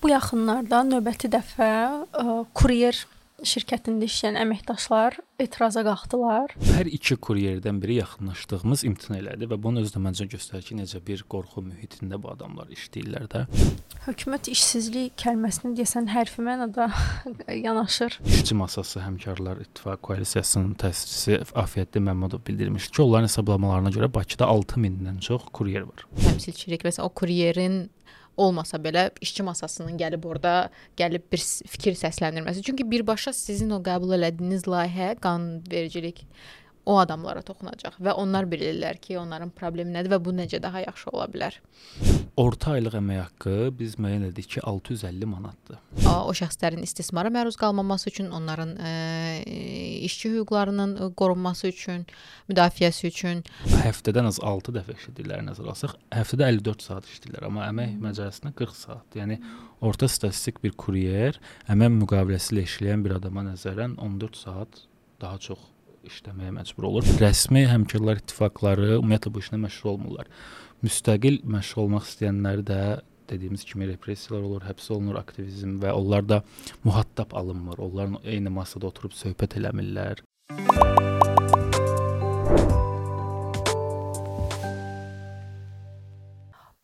Bu yaxınlarda növbəti dəfə ə, kuryer şirkətində işləyən əməkdaşlar etiraza qalxdılar. Hər iki kuryerdən biri yaxınlaşdığımız imtina elədi və bunun özü də məncə göstərir ki, necə bir qorxu mühitində bu adamlar işləyirlər də. Hökumət işsizlik kəlməsini desən hərfi mənada yanaşır. İşçi masası həmkarlar İttifaq koalisiyasının təsisçisi Afiyətli Məmmədov bildirmişdi ki, onların hesablamalarına görə Bakıda 6000-dən çox kuryer var. Təmsilçilik və o kuryerin olmasa belə işçi masasının gəlib orada gəlib bir fikir səsləndirməsi. Çünki birbaşa sizin o qəbul elədiyiniz layihə qanunvericilik o adamlara toxunacaq və onlar bilirlər ki, onların problemi nədir və bu necə daha yaxşı ola bilər. Orta aylıq əmək haqqı biz müəyyən etdik ki, 650 manatdır. O şəxslərin istismara məruz qalmaması üçün, onların ə, işçi hüquqlarının qorunması üçün, müdafiəsi üçün həftədən az 6 dəfə işlədirlər nəzərə alsaq, həftədə 54 saat işləyirlər, amma əmək məcəlləsinə 40 saat. Yəni orta statistik bir kuryer əmək müqaviləsi ilə işləyən bir adama nəzərən 14 saat daha çox işləməyə məcbur olur. Rəsmi həmkarlar ittifaqları ümumiyyətlə bu işlə məşğul olmurlar. Müstəqil məşğul olmaq istəyənləri də dediyimiz kimi repressiyalar olur, həbs olunur aktivizm və onlar da mühattab alınmır. Onlarla eyni masada oturub söhbət eləmirlər.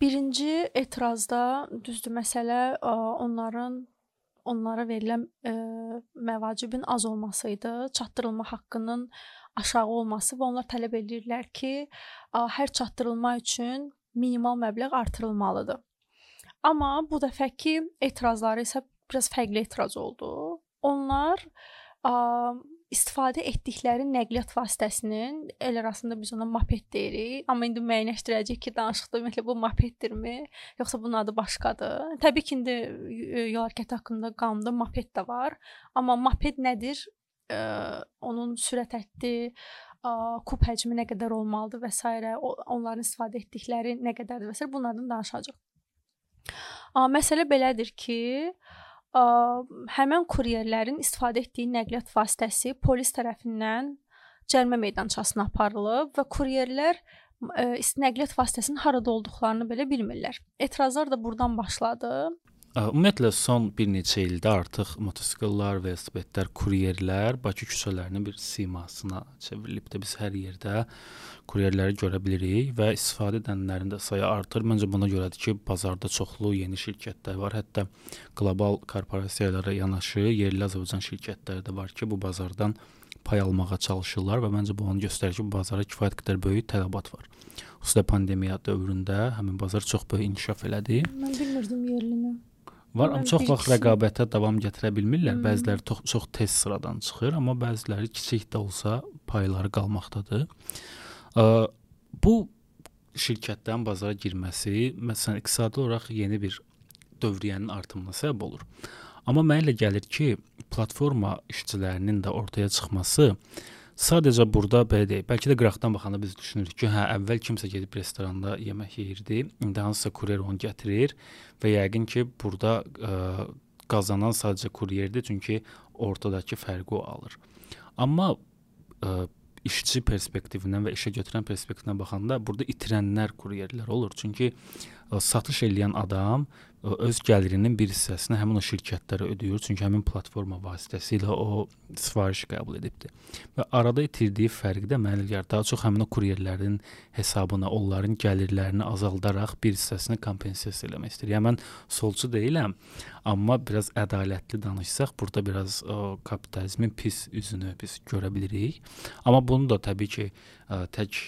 Birinci etirazda düzdür məsələ onların onlara verilən ə, məvacibin az olması idi, çatdırılma haqqının aşağı olması və onlar tələb edirlər ki, ə, hər çatdırılma üçün minimal məbləğ artırılmalıdır. Amma bu dəfəki etirazları isə biraz fərqli etiraz oldu. Onlar ə, istifadə etdikləri nəqliyyat vasitəsinin el arasında biz ona moped deyirik, amma indi müəyyənləşdirəcəyik ki, danışıqda ümumiyyətlə bu mopeddirmi, yoxsa bunun adı başqadır. Təbii ki, indi yol hərəkəti haqqında qanunda moped də var, amma moped nədir? Ə, onun sürət həddi, ə, kub həcmi nə qədər olmalıdır və s. onların istifadə etdikləri nə qədərdir və s. bunlardan danışacağıq. Amma məsələ belədir ki, ə, həmin kuryerlərin istifadə etdiyi nəqliyyat vasitəsi polis tərəfindən cərimə meydançasına aparılıb və kuryerlər ə, nəqliyyat vasitəsinin harada olduqlarını belə bilmirlər. Etirazlar da burdan başladı. Ümumiyyətlə son bir neçə ildə artıq mototsikllər, velosipedlər, kuryerlər Bakı küçələrinin bir simasına çevrilibdir. Biz hər yerdə kuryerləri görə bilirik və istifadə edənlərin də sayı artır. Məncə buna görədir ki, bazarda çoxlu yeni şirkətlər var. Hətta qlobal korporasiyalara yanaşı yerli Azərbaycan şirkətləri də var ki, bu bazardan pay almağa çalışırlar və məncə bu onu göstərir ki, bu bazara kifayət qədər böyük tələbat var. Xüsusilə pandemiya dövründə həmin bazar çox böyük inkişaf elədi. Mən bilmirdim yerlini. Var, amma çox vaxt rəqabətə davam gətirə bilmirlər. Hmm. Bəziləri çox, çox tez sıradan çıxır, amma bəziləri kiçik də olsa payları qalmaqdadır. Bu şirkətlərin bazara girməsi məsələn iqtisadi olaraq yeni bir dövriyyənin artımına səbəb olur. Amma mənə elə gəlir ki, platforma işçilərinin də ortaya çıxması Sadəcə burada belə deyək, bəlkə də qıraqdan baxanda biz düşünürük ki, hə, əvvəl kimsə gedib restoranda yemək yeyirdi, indi hansısa kuryer onu gətirir və yəqin ki, burada ə, qazanan sadəcə kuryerdir, çünki ortadakı fərqi o alır. Amma ə, işçi perspektivindən və işə götürən perspektivindən baxanda burada itirənlər kuryerlər olur. Çünki satış edən adam öz gəlirinin bir hissəsini həmin o şirkətlərə ödəyir, çünki həmin platforma vasitəsilə o sifariş qəbul edibdir. Və arada itirdiyi fərqi də mənə gəlir daha çox həmin o kuryerlərin hesabına, onların gəlirlərini azaldaraq bir hissəsini kompensasiya eləmək istəyir. Yəni mən solçu deyiləm, amma biraz ədalətli danışsaq, burada biraz o kapitalizmin pis üzünü biz görə bilirik. Amma bunu da təbii ki, ə, tək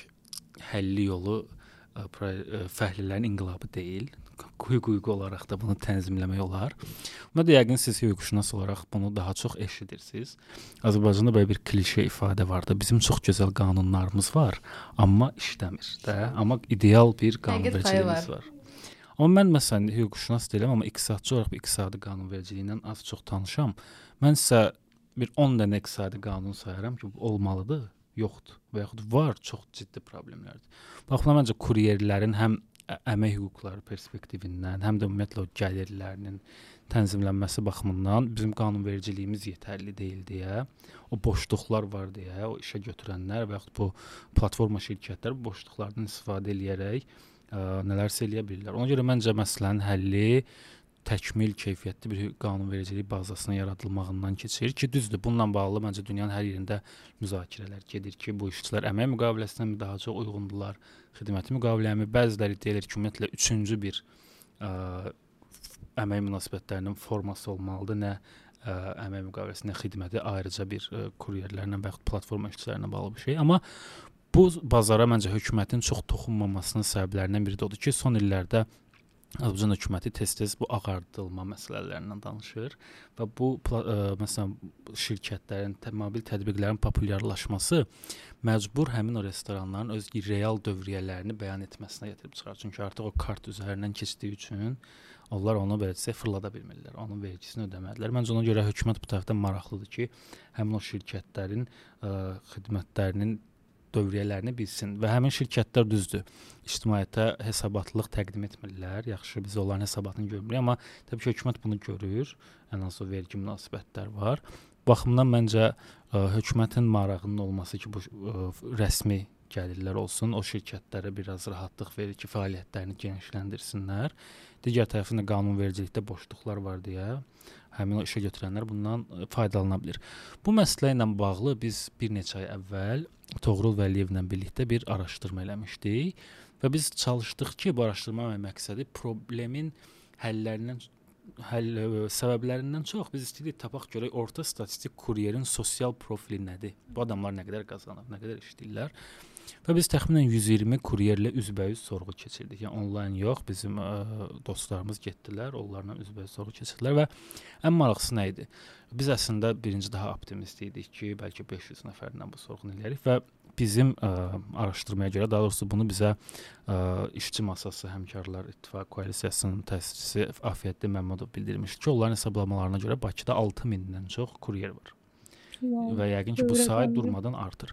həlli yolu fəhlələrin inqilabı deyil hüquqi olaraq da bunu tənzimləmək olar. Də yəqin siz hüquqşünas olaraq bunu daha çox eşidirsiniz. Azərbaycanda belə bir klişe ifadə var da, bizim çox gözəl qanunlarımız var, amma işləmir də, amma ideal bir qanunvericiliyimiz var. Amma mən məsələn hüquqşünas deyiləm, amma iqtisadçı olaraq iqtisadi qanunvericiliyindən az çox tanışam. Mən isə bir 10 dənə iqtisadi qanun sayıram ki, bu olmalıdır yoxdur və yaxud var çox ciddi problemlərdir. Bax buna məncə kuryerlərin həm əmək hüquqları perspektivindən, həm də ümumiyyətlə o gəlirlərinin tənzimlənməsi baxımından bizim qanunvericiliyimiz yetərli deyil deyə, o boşluqlar var deyə, o işə götürənlər və yaxud bu platforma şirkətlər bu boşluqlardan istifadə eləyərək ə, nələrsə eləyə bilirlər. Ona görə məncə məsələnin həlli təkmil keyfiyyətli bir qanunvericilik bazasının yaradılmağından keçir ki, düzdür, bununla bağlı məncə dünyanın hər yerində müzakirələr gedir ki, bu işçilər əmək müqaviləsinə mi daha çox uyğundurlar, xidməti müqaviləmi? Bəziləri deyir ki, ümumiyyətlə üçüncü bir ə, əmək münasibətlərinin forması olmalıdır, nə ə, əmək müqaviləsi, nə xidməti ayrıca bir ə, kuryerlərlə və yaxud platforma işçilərinə bağlı bir şey. Amma bu bazara məncə hökumətin çox toxunmamasının səbəblərindən biri də odur ki, son illərdə Azərbaycan hökuməti tez-tez bu ağardılma məsələlərindən danışır və bu ə, məsələn şirkətlərin, mobil tətbiqlərin populyarlaşması məcbur həmin o restoranların öz real dövriyyələrini bəyan etməsinə gətirib çıxarır. Çünki artıq o kart üzərindən keçdiyi üçün onlar onu belə desək fırlada bilmirlər. Onun vergisini ödəmədilər. Məncə ona görə hökumət bu tərəfdən maraqlıdır ki, həmin o şirkətlərin ə, xidmətlərinin dövriyyələrini bilsin və həmin şirkətlər düzdür. İctimaiyyətə hesabatlıq təqdim etmirlər. Yaxşı, biz onların hesabatını görmürük, amma təbii ki, hökumət bunu görür. Ən az o vergi münasibətlər var. Baxımdan məncə ə, hökumətin marağının olması ki, bu ə, rəsmi gəlirlər olsun, o şirkətlərə biraz rahatlıq verir ki, fəaliyyətlərini genişləndirsinlər. Digər tərəfindən qanunvericilikdə boşluqlar var deyə həmin o işə götürənlər bundan faydalana bilər. Bu məsələ ilə bağlı biz bir neçə ay əvvəl Toğrul Vəliyevlə birlikdə bir araşdırma eləmişdik və biz çalışdıq ki, bu araşdırma məqsədi problemin həllərindən həll səbəblərindən çox biz istəyirik tapaq görək orta statistik kuryerin sosial profili nədir? Bu adamlar nə qədər qazanır, nə qədər işləyirlər? Və biz təxminən 120 kuryerlə üzbəüz sorğu keçirdik. Yəni onlayn yox, bizim ə, dostlarımız getdilər, onlarla üzbəüz sorğu keçirdilər və ən maraqlısı nə idi? Biz əslində birinci daha optimist idik ki, bəlkə 500 nəfərlə bu sorğunu eləyərik və bizim ə, araşdırmaya görə, daha doğrusu bunu bizə ə, işçi masası həmkarlar İttifaq koalisiyasının təsisçisi Afiyətli Məmmədov bildirmişdi ki, onların hesablamalarına görə Bakıda 6000-dən çox kuryer var. Və yəqin ki, bu sayı durmadan artır.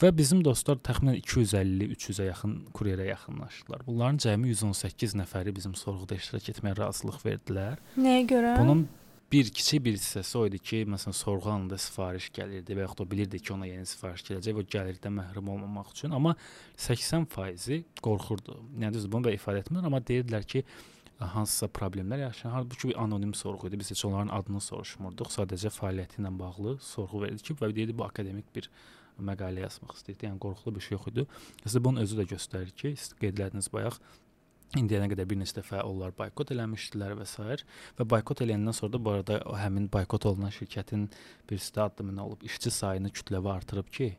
Və bizim dostlar təxminən 250-300-ə yaxın kuryerə yaxınlaşdılar. Bunların cəmi 118 nəfəri bizim sorğuda iştirak etməyə razılıq verdilər. Nəyə görə? Bunun bir kiçik bir hissəsi o idi ki, məsələn, sorğu anında sifariş gəlirdi və yaxud da bilirdi ki, ona yeni sifariş gələcək və gəlirdən məhrum olmamaq üçün, amma 80%-i qorxurdu. Yəni düzdür, bunu belə ifadə etmirlər, amma deyirdilər ki, hansısa problemlər yaşayan, halbuki bir anonim sorğu idi. Biz heç onların adını soruşmurduq. Sadəcə fəaliyyəti ilə bağlı sorğu verildi ki, və deyirdi bu akademik bir məqalə yazmaq istəyirdi. Yəni qorxulu bir şey yox idi. Sizə bunun özü də göstərir ki, qeyd elədiniz bayaq İndiyənə qədər bir neçə dəfə onlar boykot eləmişdilər və s. və boykot eləyəndən sonra da bu arada həmin boykot olunan şirkətin bir nə olub? İşçi sayını kütləvi artırıb ki,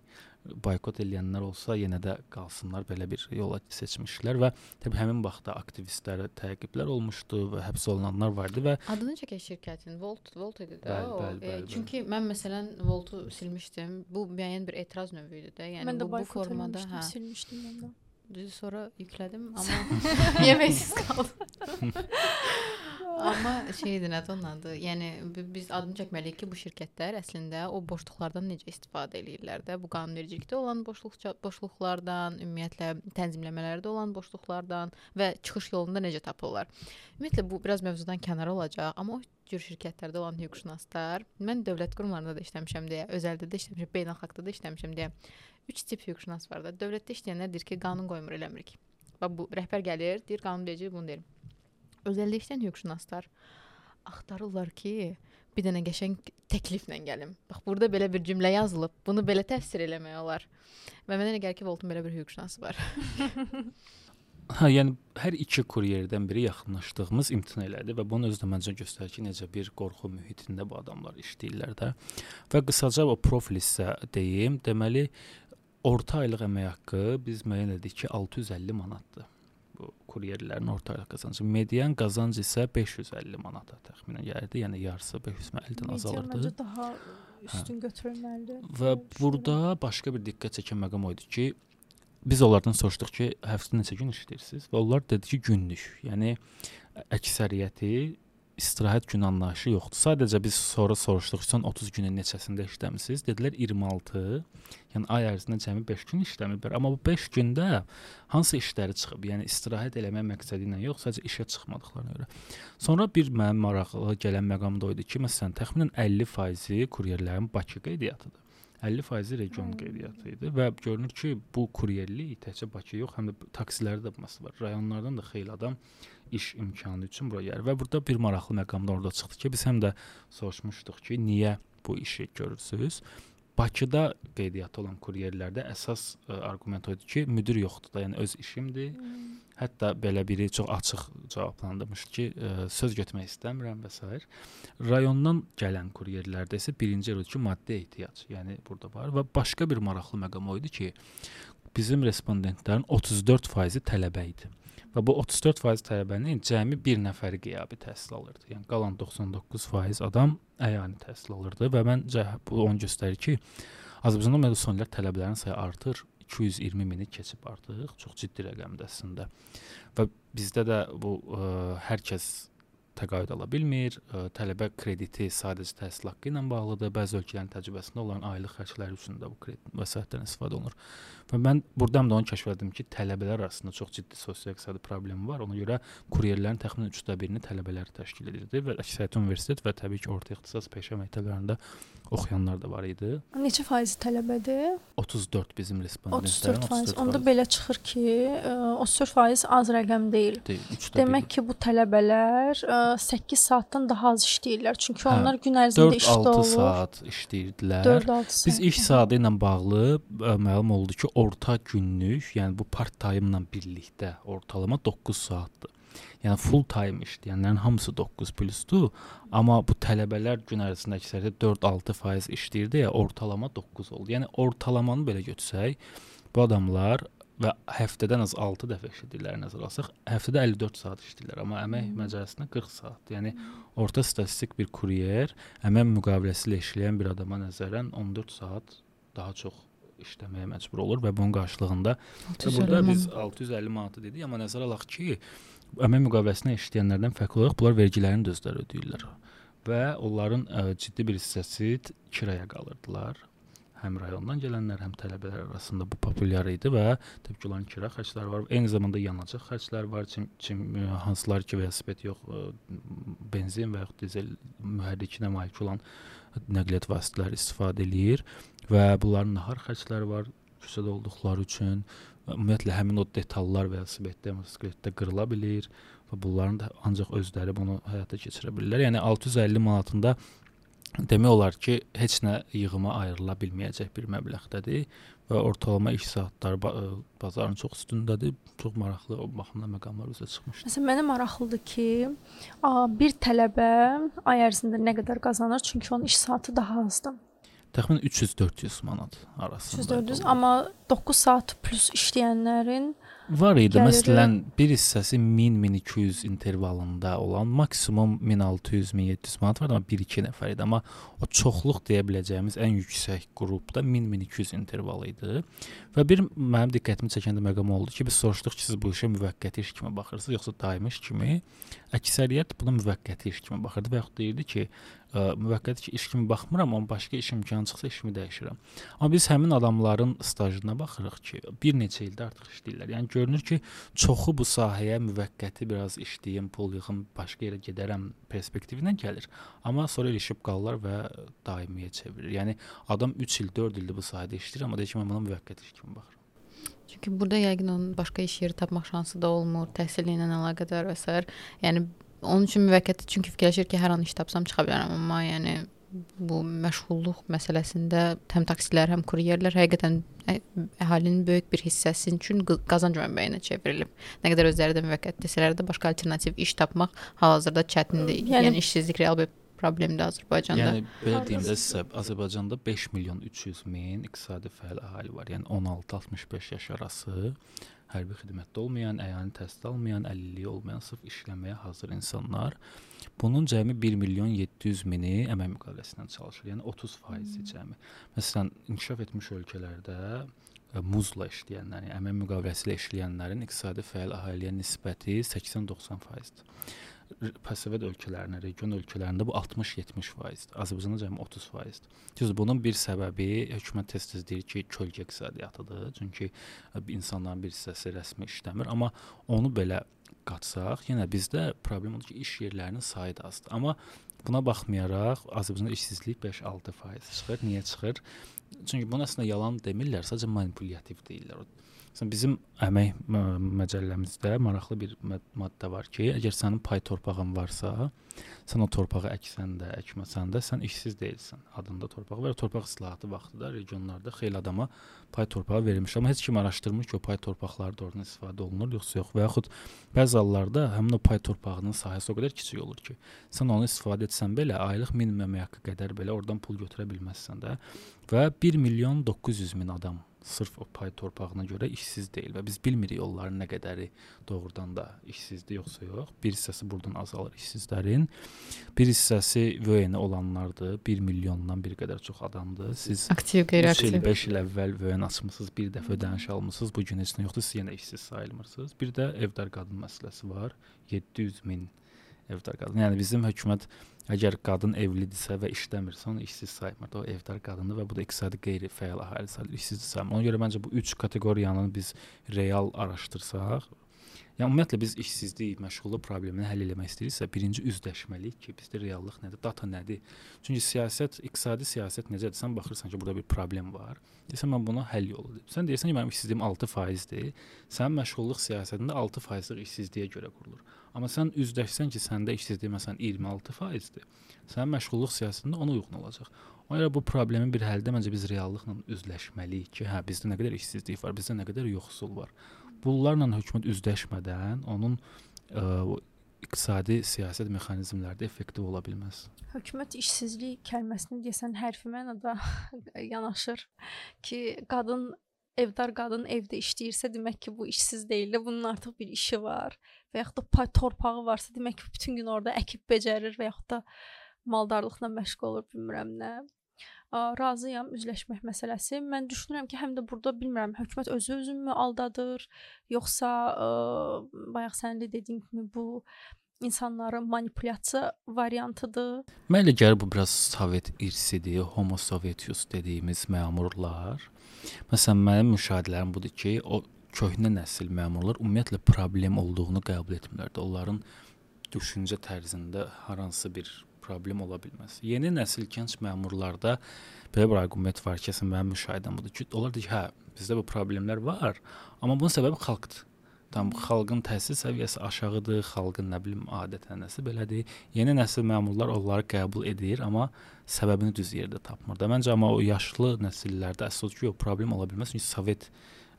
boykot eləyənlər olsa yenə də qalsınlar belə bir yola seçmişlər və təbii həmin vaxtda aktivistlər təqiblər olmuşdu və həbs olunanlar vardı və adını çəkən şirkətin Volt Volt idi də bəli, o. Bəli, bəli, bəli. E, çünki mən məsələn Voltu silmişdim. Bu müəyyən bir etiraz növü idi də. Yəni mən bu, bu formada hə. silmişdim mən də. Düz sonra yüklədim, amma yeməksiz qaldım. amma şeydir, nədir onun adı? Yəni biz adını çəkməliyik ki, bu şirkətlər əslində o boşluqlardan necə istifadə eləyirlər də. Bu qanunvericilikdə olan boşluq boşluqlardan, ümumiyyətlə tənzimləmələrdə olan boşluqlardan və çıxış yolunda necə tapırlar. Ümumiyyətlə bu biraz mövzudan kənar olacaq, amma o cür şirkətlərdə olan hüquqşünaslar, mən dövlət qurumlarında da işləmişəm deyə, özəldə də işləmişəm, beynəlxalqda da işləmişəm deyə 3 tip hüquqşünas var da. Dövlətdə işləyənlər deyir ki, qanun qoymur eləmirik. Bax bu rəhbər gəlir, deyir qanun verici bunu deyir. Özəldə işləyən hüquqşünaslar axtarırlar ki, bir dənə qəşəng təkliflə gəlim. Bax burada belə bir cümlə yazılıb, bunu belə təfsir eləmək olar. Və mənə elə gəlir ki, Voltun belə bir hüquqşünası var. Hə, yəni hər iki kuryerdən biri yaxınlaşdığımız imtina elədi və bunun özü də məncə göstərir ki, necə bir qorxu mühitində bu adamlar işləyirlər də. Və qısaca o profil isə deyim, deməli orta aylıq əmək haqqı biz müəyyən etdik ki, 650 manatdır. Bu kuryerlərin orta aylıq qazancı. Median qazanc isə 550 manata təxminən gəlirdi. Yəni yarısı 550-dən azalırdı. Məncə daha üstün hə. götürülməlidir. Və burada başqa bir diqqət çəkən məqam o idi ki, biz onlardan soruşduq ki, həftədə neçə gün işləyirsiniz? Və onlar dedi ki, günlük. Yəni əksəriyyəti istirahət günü anlayışı yoxdur. Sadəcə biz sonra soruşduq, son 30 günün neçəsində işləmisiniz? Dedilər 26. Yəni ay ərzində cəmi 5 gün işləmiblər. Amma bu 5 gündə hansı işləri çıxıb? Yəni istirahət eləmək məqsədi ilə yox, sadəcə işə çıxmadıqlarına görə. Sonra bir mənim maraqlı gələn məqam da o idi ki, məsələn, təxminən 50%-i kuryerlərin Bakı qeydiyyatlıdır. 50% region qeydiyyatı idi və görünür ki, bu kuryerlik təkcə Bakı yox, həm də taksilərdə də məsələ var. Rayonlardan da xeyli adam iş imkanı üçün bura gəlir və burada bir maraqlı məqam da orada çıxdı ki, biz həm də soruşmuşduq ki, niyə bu işi görürsüz? Bakıda qeydiyyatda olan kuryerlərdə əsas ə, arqument o idi ki, müdir yoxdur da, yəni öz işimdir. Hmm. Hətta belə biri çox açıq cavablandırmışdı ki, ə, söz götürmək istəmirəm və s. Rayondan gələn kuryerlərdə isə birinci odur ki, maddi ehtiyac, yəni burada var və başqa bir maraqlı məqam o idi ki, bizim respondentlərin 34%-i tələbə idi. Və bu 34% tələbənin cəmi 1 nəfəri qiyabi təhsil alırdı. Yəni qalan 99% adam əyani təhsil alırdı və məncə bu onu göstərir ki, Azərbaycanda illər tələbələrin sayı artır. 220 mini keçib artıq. Çox ciddi rəqəmdir əslində. Və bizdə də bu ə, hər kəs təqaüd ala bilmir. Ə, tələbə krediti sadəcə təhsil haqqı ilə bağlıdır. Bəzi ölkələrin təcrübəsində olan aylıq xərcləri üçün də bu kredit vəsaitdən istifadə olunur. Və mən burdan da onu kəşf etdim ki, tələbələr arasında çox ciddi sosio-iqtisadi problem var. Ona görə kuryerlərin təxminən 3/4-ni tələbələr təşkil edirdi və əksəriyyət universitet və təbii ki, orta ixtisas peşə məktəblərində oxuyanlar da var idi. Neçə faizi tələbədir? 34 bizim respondentlərin 34 faiz. Onda belə çıxır ki, 34 faiz az rəqəm deyil. deyil Demək ki, bu tələbələr 8 saatdan daha az işləyirlər. Çünki hə, onlar gün ərzində işdə olur. 4-6 saat işləyirdilər. 4-6 saat. Biz iş saatı ilə bağlı ə, məlum oldu ki, orta günlük, yəni bu part-time-la birlikdə ortalama 9 saatdır. Yəni full time işləyənlərin hamısı 9 plusdur, amma bu tələbələr gün ərzində əksəriyyət 4-6% işləyirdi ya, ortalama 9 oldu. Yəni ortalamanı belə götürsək, bu adamlar və həftədən az 6 dəfə işlədirlər nəzərə alsaq, həftədə 54 saat işləyirlər, amma əmək məcəlləsində 40 saat. Yəni orta statistik bir kuryer əmək müqaviləsi ilə işləyən bir adama nəzərən 14 saat daha çox işləməyə məcbur olur və bunun qarşılığında burada biz 650 manatı dedik, amma nəzərə alaq ki, əmək müqaviləsinə işləyənlərdən fərqli olaraq bunlar vergilərini də özləri ödəyirlər. Və onların ə, ciddi bir hissəsi kiraya qalırdılar həm rayondan gələnlər, həm tələbələr arasında bu populyar idi və təbii ki, onların kira xərcləri var. Eyni zamanda yanacaq xərcləri var. Çim, çim hansılar ki, velosiped yox, benzin və ya dizel mühərrikinə malik olan nəqliyyat vasitələri istifadə eləyir və bunların nahar xərcləri var küçədə olduqları üçün. Ümumiyyətlə həmin o detallar velosipeddə, motosikletdə qırıla bilər və bunların da ancaq özləri bunu həyata keçirə bilirlər. Yəni 650 manatında demək olar ki, heç nə yığıma ayrıla bilməyəcək bir məbləğdədir və ortalama iş saatları bazarın çox üstündədir. Çox maraqlı o baxımdan məqamlar üzə çıxmışdı. Məsələn, mənə maraqlıdır ki, bir tələbə ay ərzində nə qədər qazanır? Çünki onun iş saatı daha azdır. Təxminən 300-400 manat arasında. 300-400, amma 9 saat plus işləyənlərin Var idi. Gəliri... Məsələn, bir hissəsi 1000-1200 intervalında olan maksimum 1600-1700 manat var, amma 1-2 nəfər idi. Amma o çoxluq deyə biləcəyimiz ən yüksək qrupda 1000-1200 intervalı idi. Və bir mənim diqqətimi çəkən də məqam oldu ki, biz soruşduq ki, siz bu işə müvəqqəti iş kimi baxırsınız, yoxsa daimi iş kimi? Əksəriyyət buna müvəqqəti iş kimi baxırdı və yaxud deyirdi ki, müvəqqəti iş kimi baxmıram, amma başqa iş imkanı çıxsa işimi dəyişirəm. Amma biz həmin adamların stajına baxırıq ki, bir neçə ildə artıq işləyirlər. Yəni görünür ki, çoxu bu sahəyə müvəqqəti biraz işləyim, pul yığım, başqa yerə gedərəm perspektivinə gəlir. Amma sonra ilişib qalırlar və daimiyə çevirir. Yəni adam 3 il, 4 ildir bu sahədə işləyir, amma deyir ki, mən buna müvəqqəti iş kimi baxıram. Çünki burada yəqin onun başqa iş yeri tapmaq şansı da olmur, təhsili ilə əlaqədar və s. Yəni onun üçün müvəqqəti çünki fikirləşir ki, hər an iş tapsam çıxa bilərəm, amma yəni bu məşğulluq məsələsində həm taksilər, həm kuryerlər həqiqətən əhalinin böyük bir hissəsi üçün qazanc mənbəyinə çevrilib. Nə qədər özləri də müvəqqəti desələr də başqa alternativ iş tapmaq hal-hazırda çətindir. Yəni, yəni işsizlik real bir problemdir Azərbaycanda. Yəni belə deyim də sizə, Azərbaycanda 5 milyon 300 min iqtisadi fəal əhali var. Yəni 16-65 yaş arası hərbi xidmətdə olmayan, əyani təhsil almayan, əlilliyi olmayan, sırf işləməyə hazır insanlar. Bunun cəmi 1 milyon 700 mini əmək müqaviləsindən çalışır. Yəni 30% hmm. cəmi. Məsələn, inkişaf etmiş ölkələrdə e, muzla işləyənlərin, yəni əmək müqaviləsi ilə işləyənlərin iqtisadi fəal əhaliyə nisbəti 80-90%-dir PSV ölkələrinə, region ölkələrində bu 60-70%-dir. Azərbaycanda cəmi 30%-dir. Düz bunun bir səbəbi hökumət tez-tez deyir ki, kölgə iqtisadiyyatıdır. Çünki insanların bir hissəsi rəsmi işləmir, amma onu belə qatsaq, yenə bizdə problem odur ki, iş yerlərinin sayı da azdır. Amma buna baxmayaraq Azərbaycanda işsizlik 5-6% çıxır. Niyə çıxır? Çünki bunu əslində yalan demirlər, sadəcə manipulyattiv deyirlər. Məsələn bizim əmək məcəlləmizdə maraqlı bir maddə var ki, əgər sənin pay torpağın varsa, sən o torpağı əksən də, əkməsən də sən işsiz deyilsən. Adında torpaq var. Torpaq islahatı vaxtında regionlarda xeyli adama pay torpağı verilmiş, amma heç kim araşdırmır ki, o pay torpaqları doğrudan istifadə olunur yoxsa yox və yaxud bəzi hallarda həmin o pay torpağının sahəsi o qədər kiçik olur ki, sən onu istifadə etsən belə aylıq minimum əmək haqqı qədər belə oradan pul götürə bilməzsən də və 1 milyon 900 min adam sırf o pay torpağına görə işsiz deyil və biz bilmirik onların nə qədəri doğrudan da işsizdir yoxsa yox. Bir hissəsi burdan azalır işsizlərin. Bir hissəsi VN olanlardır. 1 milyondan bir qədər çox adamdır. Siz aktiv qeyri-aktiv 5 il əvvəl VN açmısınız, bir dəfə ödəniş almısınız, bu gün heç nə yoxdur, siz yenə işsiz sayılmırsınız. Bir də evdar qadın məsələsi var. 700 min evdar qadın. Yəni bizim hökumət Əgər qadın evlidirsə və işləmirsə, onu işsiz saymır. O evdar qadındır və bu da iqtisadi qeyri-fəal əhali sayılır, işsiz saymır. Ona görə məncə bu üç kateqoriyanı biz real araşdırsaq, yəni ümumiyyətlə biz işsizlik, məşğulluq problemini həll etmək istəyiriksə, birinci üzləşməliyik ki, bizdə reallıq nədir, data nədir? Çünki siyasət, iqtisadi siyasət necədir? Sən baxırsan ki, burada bir problem var. Desən mən buna həll yolu deyim. Sən deyirsən ki, mənim işsizliyim 6%-dir. Sənin məşğulluq siyasətində 6%lıq işsizliyə görə qurulur. Amma sən üzləşsən ki, səndə işsizlik məsələn 26%dir. Sənin məşğulluq siyasətində ona uyğun olacaq. Ona görə bu problemin bir həlli məncə biz reallıqla üzləşməliyik ki, hə bizdə nə qədər işsizlik var, bizdə nə qədər yoxsul var. Bunlarla hökumət üzləşmədən onun ə, iqtisadi siyasət mexanizmləri də effektiv ola bilməz. Hökumət işsizlik kəlməsini desən hərfi mənada yanaşır ki, qadın evdar qadın evdə işləyirsə, demək ki, bu işsiz deyil də, bunun artıq bir işi var və yaxud da torpağı varsa, demək ki, bütün gün orada əkib becərir və yaxud da maldarlıqla məşğul olur, bilmirəm nə. Razıyam üzləşmək məsələsi. Mən düşünürəm ki, həm də burada bilmirəm, hökumət özü özünü aldadır, yoxsa ə, bayaq sənin də dediyin kimi bu insanların manipulyasiya variantıdır. Mənə elə gəlir bu biraz sovet irsidir, homo sovetius dediyimiz məmurlar Məsələn, mənim müşahidələrim budur ki, o köhnə nəsil məmurlar ümumiyyətlə problem olduğunu qəbul etmirlər. Onların düşüncə tərzində hər hansı bir problem ola bilməz. Yeni nəsil gənc məmurlarda belə bir arqument var ki, mənim müşahidəm budur ki, onlar deyir, hə, bizdə bu problemlər var, amma bunun səbəbi xalqdır. Tam xalqın təhsil səviyyəsi aşağıdır, xalqın nə bilim adət-ənənəsi belədir. Yeni nəsil məmurlar onları qəbul edir, amma səbəbini düz yerdə tapmır da. Məncə amma o yaşlı nəsillərdə əsas ki, o problem ola bilməz. Çünki Sovet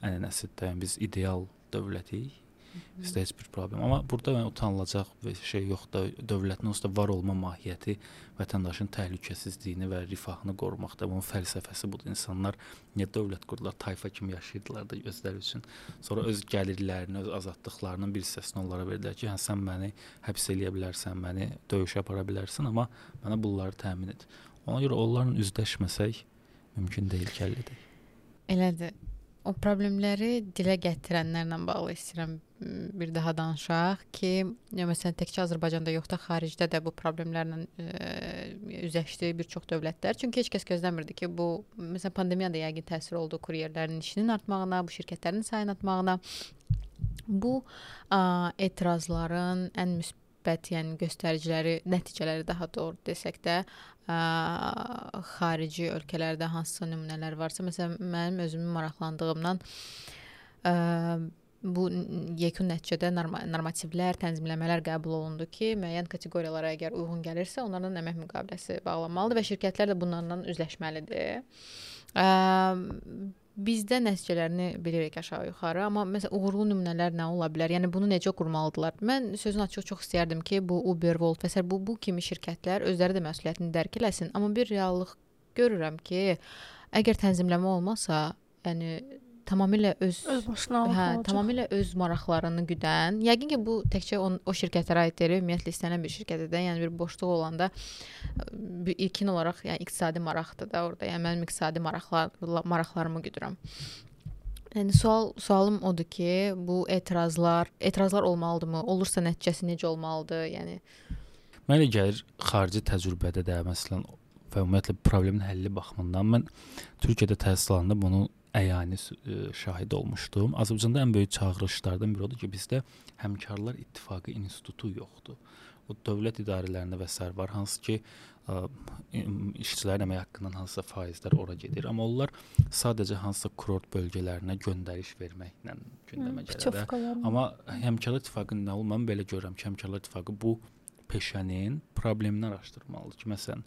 ənənəsidir. Yəni biz ideal dövlətik. Bizdə heç bir problem. Amma burada yəni utanılacaq şey yoxdur. Dövlətin onsuz da var olma mahiyyəti vətəndaşın təhlükəsizliyini və rifahını qorumaqda. Bunun fəlsəfəsi budur. İnsanlar niyə dövlət qurdular? Tayfa kimi yaşayırdılar da özləri üçün. Sonra öz gəlirlərini, öz azadlıqlarının bir hissəsini onlara verdilər ki, hə sən məni həbs eləyə bilərsən, məni döyüşə apara bilərsən, amma mənə bunları təmin et. Ona görə onlarla üzləşməsək mümkün deyil kəllidir. Elədir. O problemləri dilə gətirənlərlə bağlı istəyirəm bir daha danışaq ki, məsələn təkcə Azərbaycanda yox da xaricdə də bu problemlərlə e, üzləşdi bir çox dövlətlər. Çünki heç kəs gözləmirdi ki, bu məsələn pandemiya da yəqin təsir oldu kuryerlərin işinin artmağına, bu şirkətlərin sayının artmağına. Bu ə, etirazların ən müsbət, yəni göstəriciləri, nəticələri daha doğru desək də, ə, xarici ölkələrdə hansısa nümunələr varsa, məsələn, mənim özümün maraqlandığımdan ə, bu yekun nəticədə norma normativlər, tənzimləmələr qəbul olundu ki, müəyyən kateqoriyalara əgər uyğun gəlirsə, onlarla əmək müqaviləsi bağlanmalıdır və şirkətlər də bunlarla üzləşməlidir. Ə, bizdə nəticələrini bilirik aşağı-yuxarı, amma məsələn uğurlu nümunələr nə ola bilər? Yəni bunu necə qurmalıdılar? Mən sözün açıq çox istərdim ki, bu Uber, Wolt və s. bu bu kimi şirkətlər özləri də məsuliyyətini dərk eləsin, amma bir reallıq görürəm ki, əgər tənzimləmə olmasa, yəni tamamilə öz öz başına hə, olacaq. tamamilə öz maraqlarını güdən, yəqin ki, bu təkcə on, o şirkətlərə aid deyil, ümumiyyətlə istənilən bir şirkətdə, yəni bir boşluq olanda bir ilkin olaraq, yəni iqtisadi maraqdır da orada. Yəni mənim iqtisadi maraqlar maraqlarımı güdürəm. Yəni sual sualım odur ki, bu etirazlar, etirazlar olmalıdırmı? Olursa nəticəsi necə olmalıdır? Yəni Mənə gəlir xarici təcrübədə də məsələn və ümumiyyətlə problemin həlli baxımından mən Türkiyədə təhsil alanda bunu əyani şahid olmuşdum. Azərbaycanda ən böyük çağırışlardan biri odur ki, bizdə həmkarlar ittifaqı institutu yoxdur. O dövlət idarələrində və sər var, hansı ki ə, işçilərin əmək haqqından hansısa faizlər ora gedir, amma onlar sadəcə hansısa kurort bölgələrinə göndəriş verməklə gündəmə gəlir. Amma həmkarlar ittifaqı nə olmam belə görürəm ki, həmkarlar ittifaqı bu peşənin problemini araşdırmalıdır ki, məsələn,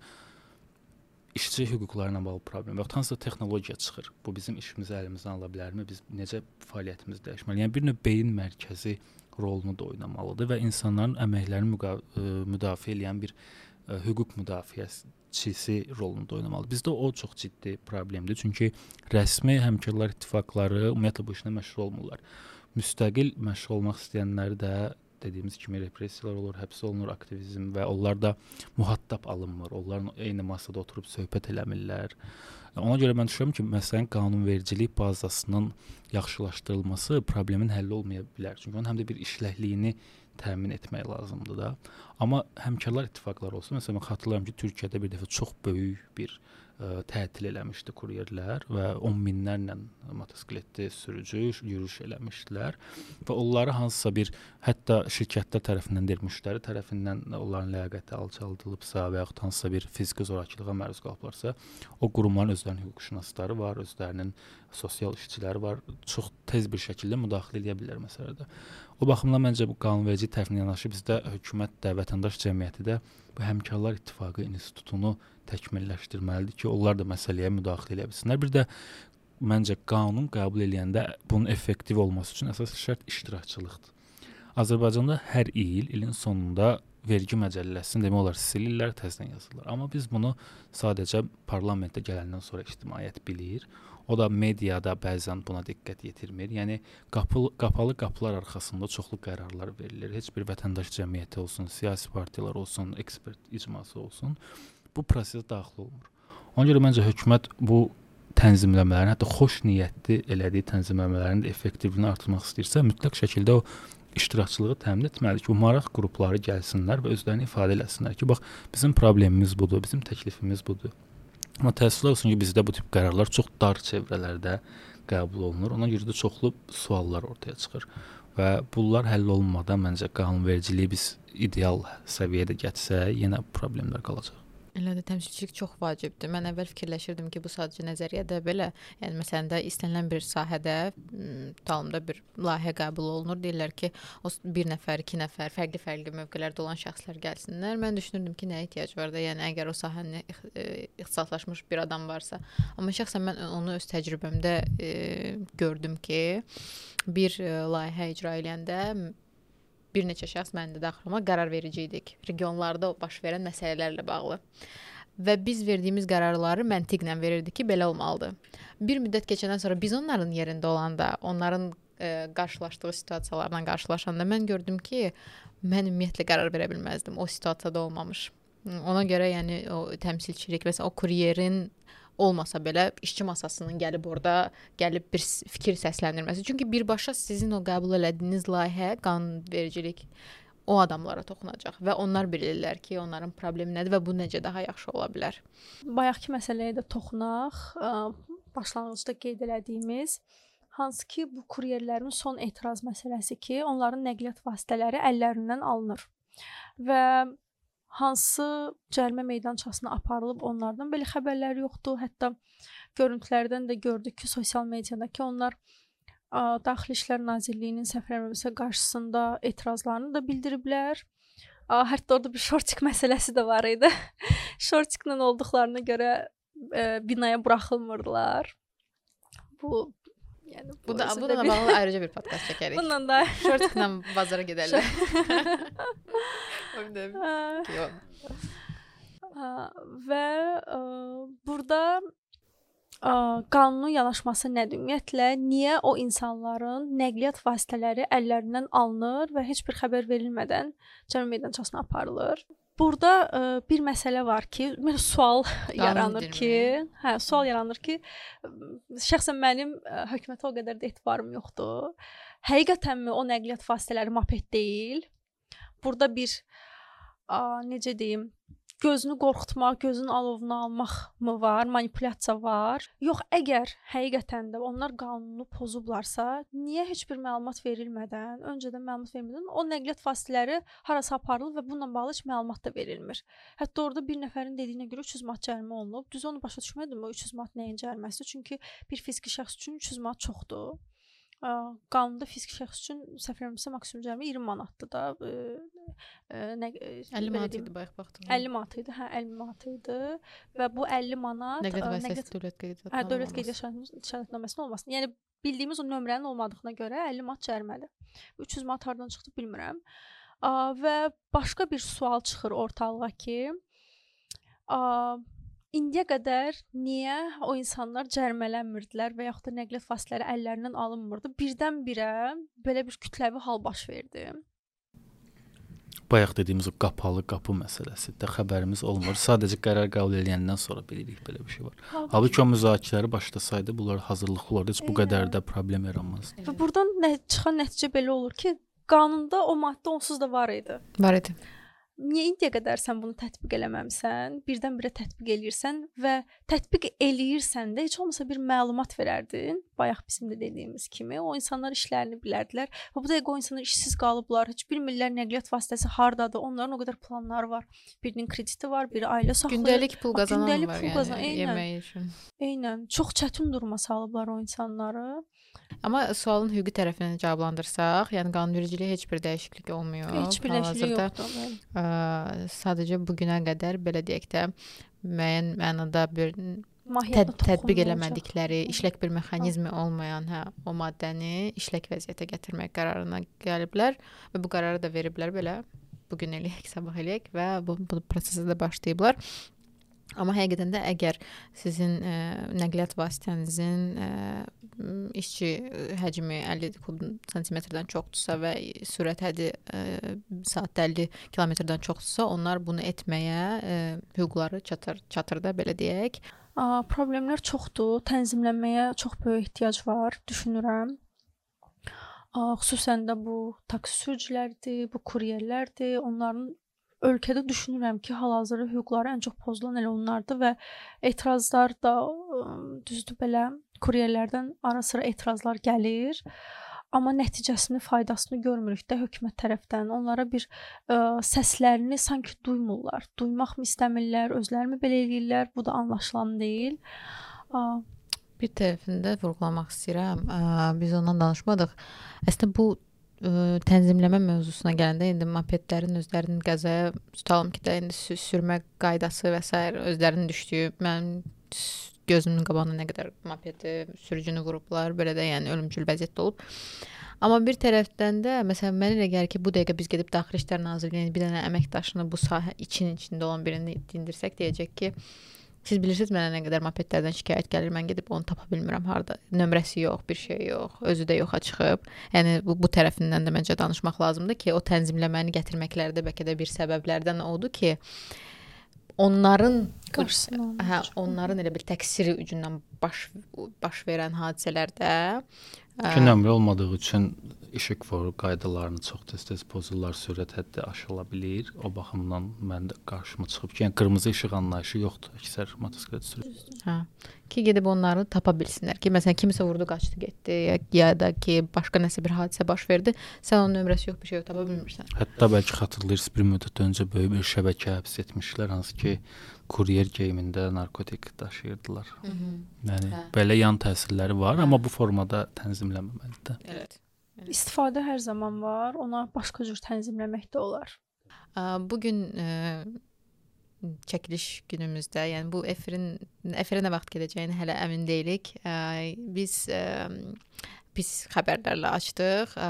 işçi hüquqları ilə bağlı problem və hansısa texnologiya çıxır. Bu bizim işimizi əlimizdən ala bilərmi? Biz necə fəaliyyətimizi dəyişməliyik? Yəni bir növ beyin mərkəzi rolunu da oynamalıdır və insanların əməklərini müdafiə edən bir ə, hüquq müdafiəçisi rolunu da oynamalıdır. Bizdə o çox ciddi problemdir. Çünki rəsmi həmkarlar ittifaqları ümumiyyətlə bu işlə məşğul olmurlar. Müstəqil məşğul olmaq istəyənləri də dediyimiz kimi repressiyalar olur, həbs olunur aktivizm və onlar da mühattab alınmır. Onlarla eyni masada oturub söhbət eləmirlər. Ona görə mən düşünürəm ki, məsələn, qanunvericilik bazasının yaxşılaşdırılması problemin həlli olmaya bilər. Çünki onun həm də bir işləhliyini təmin etmək lazımdır da. Amma həmkarlar ittifaqları olsun. Məsələn, mən xatırlayıram ki, Türkiyədə bir dəfə çox böyük bir ə, tətil eləmişdi kuryerlər və 10 minlərlə motosikletli sürücü yürüyüş eləmişdilər və onları hansısa bir hətta şirkətlər tərəfindən deyil, müştəri tərəfindən onların ləyaqəti alçaldılıbsa və yaxud hansısa bir fiziki zorakılığa məruz qalıblarsa, o qurumların özlərinin hüquqşünasları var, özlərinin sosial işçiləri var, çox tez bir şəkildə müdaxilə edə bilər məsələdə. O baxımdan məncə bu qanunverici tərəfindən yanaşı bizdə hökumət də, vətəndaş cəmiyyəti də bu həmkarlar ittifaqı institutunu təkmilləşdirməlidir ki, onlar da məsələyə müdaxilə edə bilsinlər. Bir də məncə qanun qəbul edəndə bunun effektiv olması üçün əsas şərt iştirakçılıqdır. Azərbaycanda hər il ilin sonunda vergi məcəlləsini demək olar silirlər, təzədən yazırlar. Amma biz bunu sadəcə parlamentə gələndən sonra ictimaiyyət bilir. O da mediada bəzən buna diqqət yetirmir. Yəni qapı, qapalı qapılar arxasında çoxlu qərarlar verilir. Heç bir vətəndaş cəmiyyəti olsun, siyasi partiyalar olsun, ekspert icması olsun, bu prosesə daxil olmur. Ona görə məncə hökumət bu tənzimləmələrin, hətta xoş niyyətli elədiyi tənzimləmələrin də effektivliyini artırmaq istəyirsə, mütləq şəkildə o iştirakçılığı təmin etməlidir ki, bu maraq qrupları gəlsinlər və özlərini ifadə etsinlər ki, bax bizim problemimiz budur, bizim təklifimiz budur. Amma təəssüflər olsun ki, bizdə bu tip qərarlar çox dar çevrələrdə qəbul olunur. Ona görə də çoxlu suallar ortaya çıxır və bunlar həll olunmadan məncə qanunvericiliyi biz ideal səviyyədə gətirsək, yenə problemlər qalacaq. Elə də təmsilçilik çox vacibdir. Mən əvvəl fikirləşirdim ki, bu sadəcə nəzəriyyədə belə, yəni məsələn də istənilən bir sahədə talımda bir layihə qəbul olunur. Deyirlər ki, o bir nəfər, iki nəfər, fərqli-fərqli mövqelərdə olan şəxslər gəlsinlər. Mən düşünürdüm ki, nəyə ehtiyac var da? Yəni əgər o sahənin ixtisaslaşmış bir adam varsa. Amma şəxsən mən onu öz təcrübəmdə e, gördüm ki, bir layihə icra edəndə bir neçə şəxs məndə də daxil olmaq qərar verici idik. Regionlarda baş verən məsələlərlə bağlı. Və biz verdiyimiz qərarları məntiqlə verirdik ki, belə olmalıdır. Bir müddət keçəndən sonra biz onların yerində olanda, onların ə, qarşılaşdığı situasiyalarla qarşılaşanda mən gördüm ki, mən ümumiyyətlə qərar verə bilməzdim o situasiyada olmamış. Ona görə yəni o təmsilçilik və o kuryerin olmasa belə işçi masasının gəlib orada gəlib bir fikir səsləndirməsi. Çünki birbaşa sizin o qəbul elədiyiniz layihə qanunvericilik o adamlara toxunacaq və onlar bilirlər ki, onların problemi nədir və bu necə daha yaxşı ola bilər. Bayaqki məsələyə də toxunaq. Başlanğıcda qeyd elədiyimiz hansı ki, bu kuryerlərin son etiraz məsələsi ki, onların nəqliyyat vasitələri əllərindən alınır. Və hansı cərimə meydançasına aparılıb onlardan belə xəbərlər yoxdur. Hətta görüntülərdən də gördük ki, sosial mediada ki, onlar ə, Daxili İşlər Nazirliyinin səfərməməsi qarşısında etirazlarını da bildiriblər. Ə, hətta orada bir şortik məsələsi də var idi. Şortiklə olduqlarına görə ə, binaya buraxılmırdılar. Bu Yəni bu, bu da bu da bir... bağlı ayrıca bir podkast çəkərik. Bundan da şortiklə bazara gedərlər. və ə, burada ə, qanunun yanaşması nədir? Ümumiyyətlə, niyə o insanların nəqliyyat vasitələri əllərindən alınır və heç bir xəbər verilmədən cəmi meydançasına aparılır? Burada ə, bir məsələ var ki, mən sual yaranır ki, hə, sual yaranır ki, şəxsən mənim ə, hökumətə o qədər də etibarım yoxdur. Həqiqətənmi o nəqliyyat vasitələri moped deyil? Burada bir ə, necə deyim, gözünü qorxutmaq, gözünün alovunu almaq mı var, manipulyasiya var? Yox, əgər həqiqətən də onlar qanunu pozublarsa, niyə heç bir məlumat verilmədən, öncədən məlumat vermədən o nəqliyyat vasitələri harasa aparılır və bununla bağlı heç məlumat da verilmir. Hətta orada bir nəfərin dediyinə görə 300 manat cərimə olunub. Düz onu başa düşmədim o 300 manat nəyin cəriməsi? Çünki bir fiziki şəxs üçün 300 manat çoxdur. Ə, qanunda fiziki şəxs üçün səhv eləmirəmsə maksimum cərimə 20 manatdır da. Ə, ə, nə 50 manat idi bayaq baxdım. 50 manat idi. Hə, 50 manat idi və bu 50 manat Nəqliyyat ə, vəsiləsi dövlət qeydiyyatı. Hə, dövlət qeydiyyat şərtnaməsində olmasın. Yəni bildiyimiz o nömrənin olmadığına görə 50 manat cərimədir. 300 manat hardan çıxdı bilmirəm. Ə, və başqa bir sual çıxır ortalığa ki, ə, indiyə qədər niyə o insanlar cərimələnmirdilər və yaxud da nəqliyyat vasitələri əllərindən alınmırdı? Birdən-birə belə bir kütləvi hal baş verdi. Bayaq dediyimiz o qapalı qapı məsələsi də xəbərimiz olmur. Sadəcə qərar qəbul edəndən sonra bilirik belə bir şey var. Halbuki o müzakirələri başlasaydı, bunlar hazırlıqlı olardı, heç bu qədər də problem yaranmazdı. Və burdan nə çıxan nəticə belə olur ki, qanunda o maddə onsuz da var idi. Var idi. Niyə indiyə qədər sən bunu tətbiq eləməmisən? Birdən-birə tətbiq eləyirsən və tətbiq eləyirsən də heç olmasa bir məlumat verərdin. Bayaq bizim də dediyimiz kimi, o insanlar işlərini bilərdilər. Və bu dəqiqə o insanlar işsiz qalıblar, heç bilmirlər nəqliyyat vasitəsi hardadır. Onların o qədər planları var. Birinin krediti var, biri ailə saxlayır. Gündəlik pul qazanan gündəlik var pul yəni qazan- eynən. yemək üçün. Eynən, çox çətin duruma salıblar o insanları. Amma sualın hüquqi tərəfindən cavablandırsaq, yəni qanunvericiliyə heç bir dəyişiklik olmuyor. Heç bir dəyişiklik yoxdur. Ə, sadəcə bu günə qədər belə deyək də müəyyən mənada bir tət, tətbiq eləmədikləri, işlək bir mexanizmi olmayan, hə, o maddəni işlək vəziyyətə gətirmək qərarına gəliblər və bu qərarı da veriblər belə bu gün eləyək, sabah eləyək və bu, bu prosesə də başlayıblar. Amma həqiqətən də əgər sizin ə, nəqliyyat vasitənizin ə, m, işçi ə, həcmi 50 kub santimetrdən çoxdursa və sürət həddi ə, saatda 50 kilometrdən çoxdursa, onlar bunu etməyə ə, hüquqları çatır, çatır da belə deyək. A, problemlər çoxdur. Tənzimlənməyə çox böyük ehtiyac var, düşünürəm. A, xüsusən də bu taksi sürücüləridir, bu kuryerlərdir. Onların ölkədə düşünürəm ki, hal-hazırda hüquqları ən çox pozulan elə onlardır və etirazlar da ə, düzdür belə kuryerlərdən ara-sıra etirazlar gəlir. Amma nəticəsini, faydasını görmürük də hökumət tərəfdən. Onlara bir ə, səslərini sanki duymurlar. Duymaq mı istəmirlər, özləri mi belə eləyirlər? Bu da anlaşılan deyil. A, Bir tərəfində vurğulamaq istəyirəm. Ə, biz ondan danışmadıq. Əslində bu ə, tənzimləmə mövzusuna gələndə indi mopedlərin özlərinin qəzaya tutalım ki, də indi sü sürmə qaydası və s. özlərinin düşdüyü mən s- gözümün qabağında nə qədər mopedi sürücünü vurublar, belə də yəni ölümcül vəziyyətdə olub. Amma bir tərəfdən də məsələn mənə elə gəlir ki, bu dəqiqə biz gedib Daxili İşlər Nazirliyinin bir dənə əməkdaşını bu sahə için içində olan birini dindirsək deyəcək ki, Siz bilirsiniz mənə nə qədər mopedlərdən şikayət gəlir. Mən gedib onu tapa bilmirəm harda. Nömrəsi yox, bir şey yox, özü də yoxa çıxıb. Yəni bu, bu tərəfindən də məncə danışmaq lazımdır ki, o tənzimləməni gətirməkləri də bəlkə də bir səbəblərdən odur ki, onların qarşısını almaq. hə, onların elə bir təqsiri ucundan baş baş verən hadisələrdə nömrə olmadığı üçün işıqfor qaydalarını çox tez-tez pozurlar, sürət həddi aşıla bilər. O baxımdan mən də qarşıma çıxıb ki, yəni qırmızı işıq anlayışı yoxdur əksər motosiklet sürücülərində. Hə. Ki gedib onları tapa bilsinlər ki, məsələn kimsə vurdu, qaçdı, getdi, ya, ya da ki, başqa nəsə bir hadisə baş verdi, sən onun nömrəsi yox, bir şey yox, tapa bilmirsən. Hətta bəlkə xatırlayırsınız bir müddət öncə böyük bir şəbəkə həbs etmişlər, hansı ki, kuryer geyimində narkotik daşıyırdılar. Yəni Hə. belə yan təsirləri var, amma bu formada tənzimlənməməlidir. Evet. İstifadə hər zaman var. Ona başqa cür tənzimləmək də olar. Bu gün çəkiliş günümüzdə, yəni bu efirin efirə nə vaxt gedəcəyini hələ əmin deyilik. Ə, Biz ə, pis xəbərlərlə açdıq. Ə,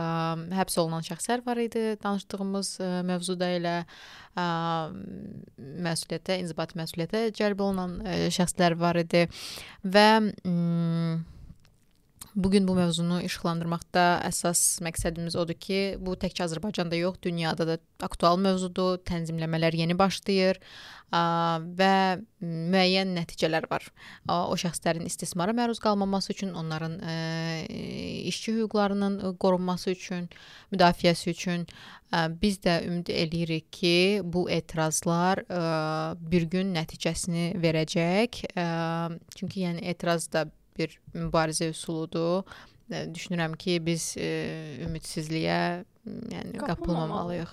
Həbs olunan şəxslər var idi danışdığımız ə, mövzuda elə ə, məsuliyyətə, inzibati məsuliyyətə cəlb olunan ə, şəxslər var idi və m, Bu gün bu mövzunu işıqlandırmaqda əsas məqsədimiz odur ki, bu təkcə Azərbaycanda yox, dünyada da aktual mövzudur. Tənzimləmələr yeni başlayır və müəyyən nəticələr var. O şəxslərin istismara məruz qalmaması üçün, onların ə, işçi hüquqlarının qorunması üçün, müdafiəsi üçün biz də ümid eləyirik ki, bu etirazlar ə, bir gün nəticəsini verəcək. Ə, çünki yəni etiraz da bir mübarizə üsuludur. Düşünürəm ki, biz e, ümidsizliyə yəni qapılmamalıyıq.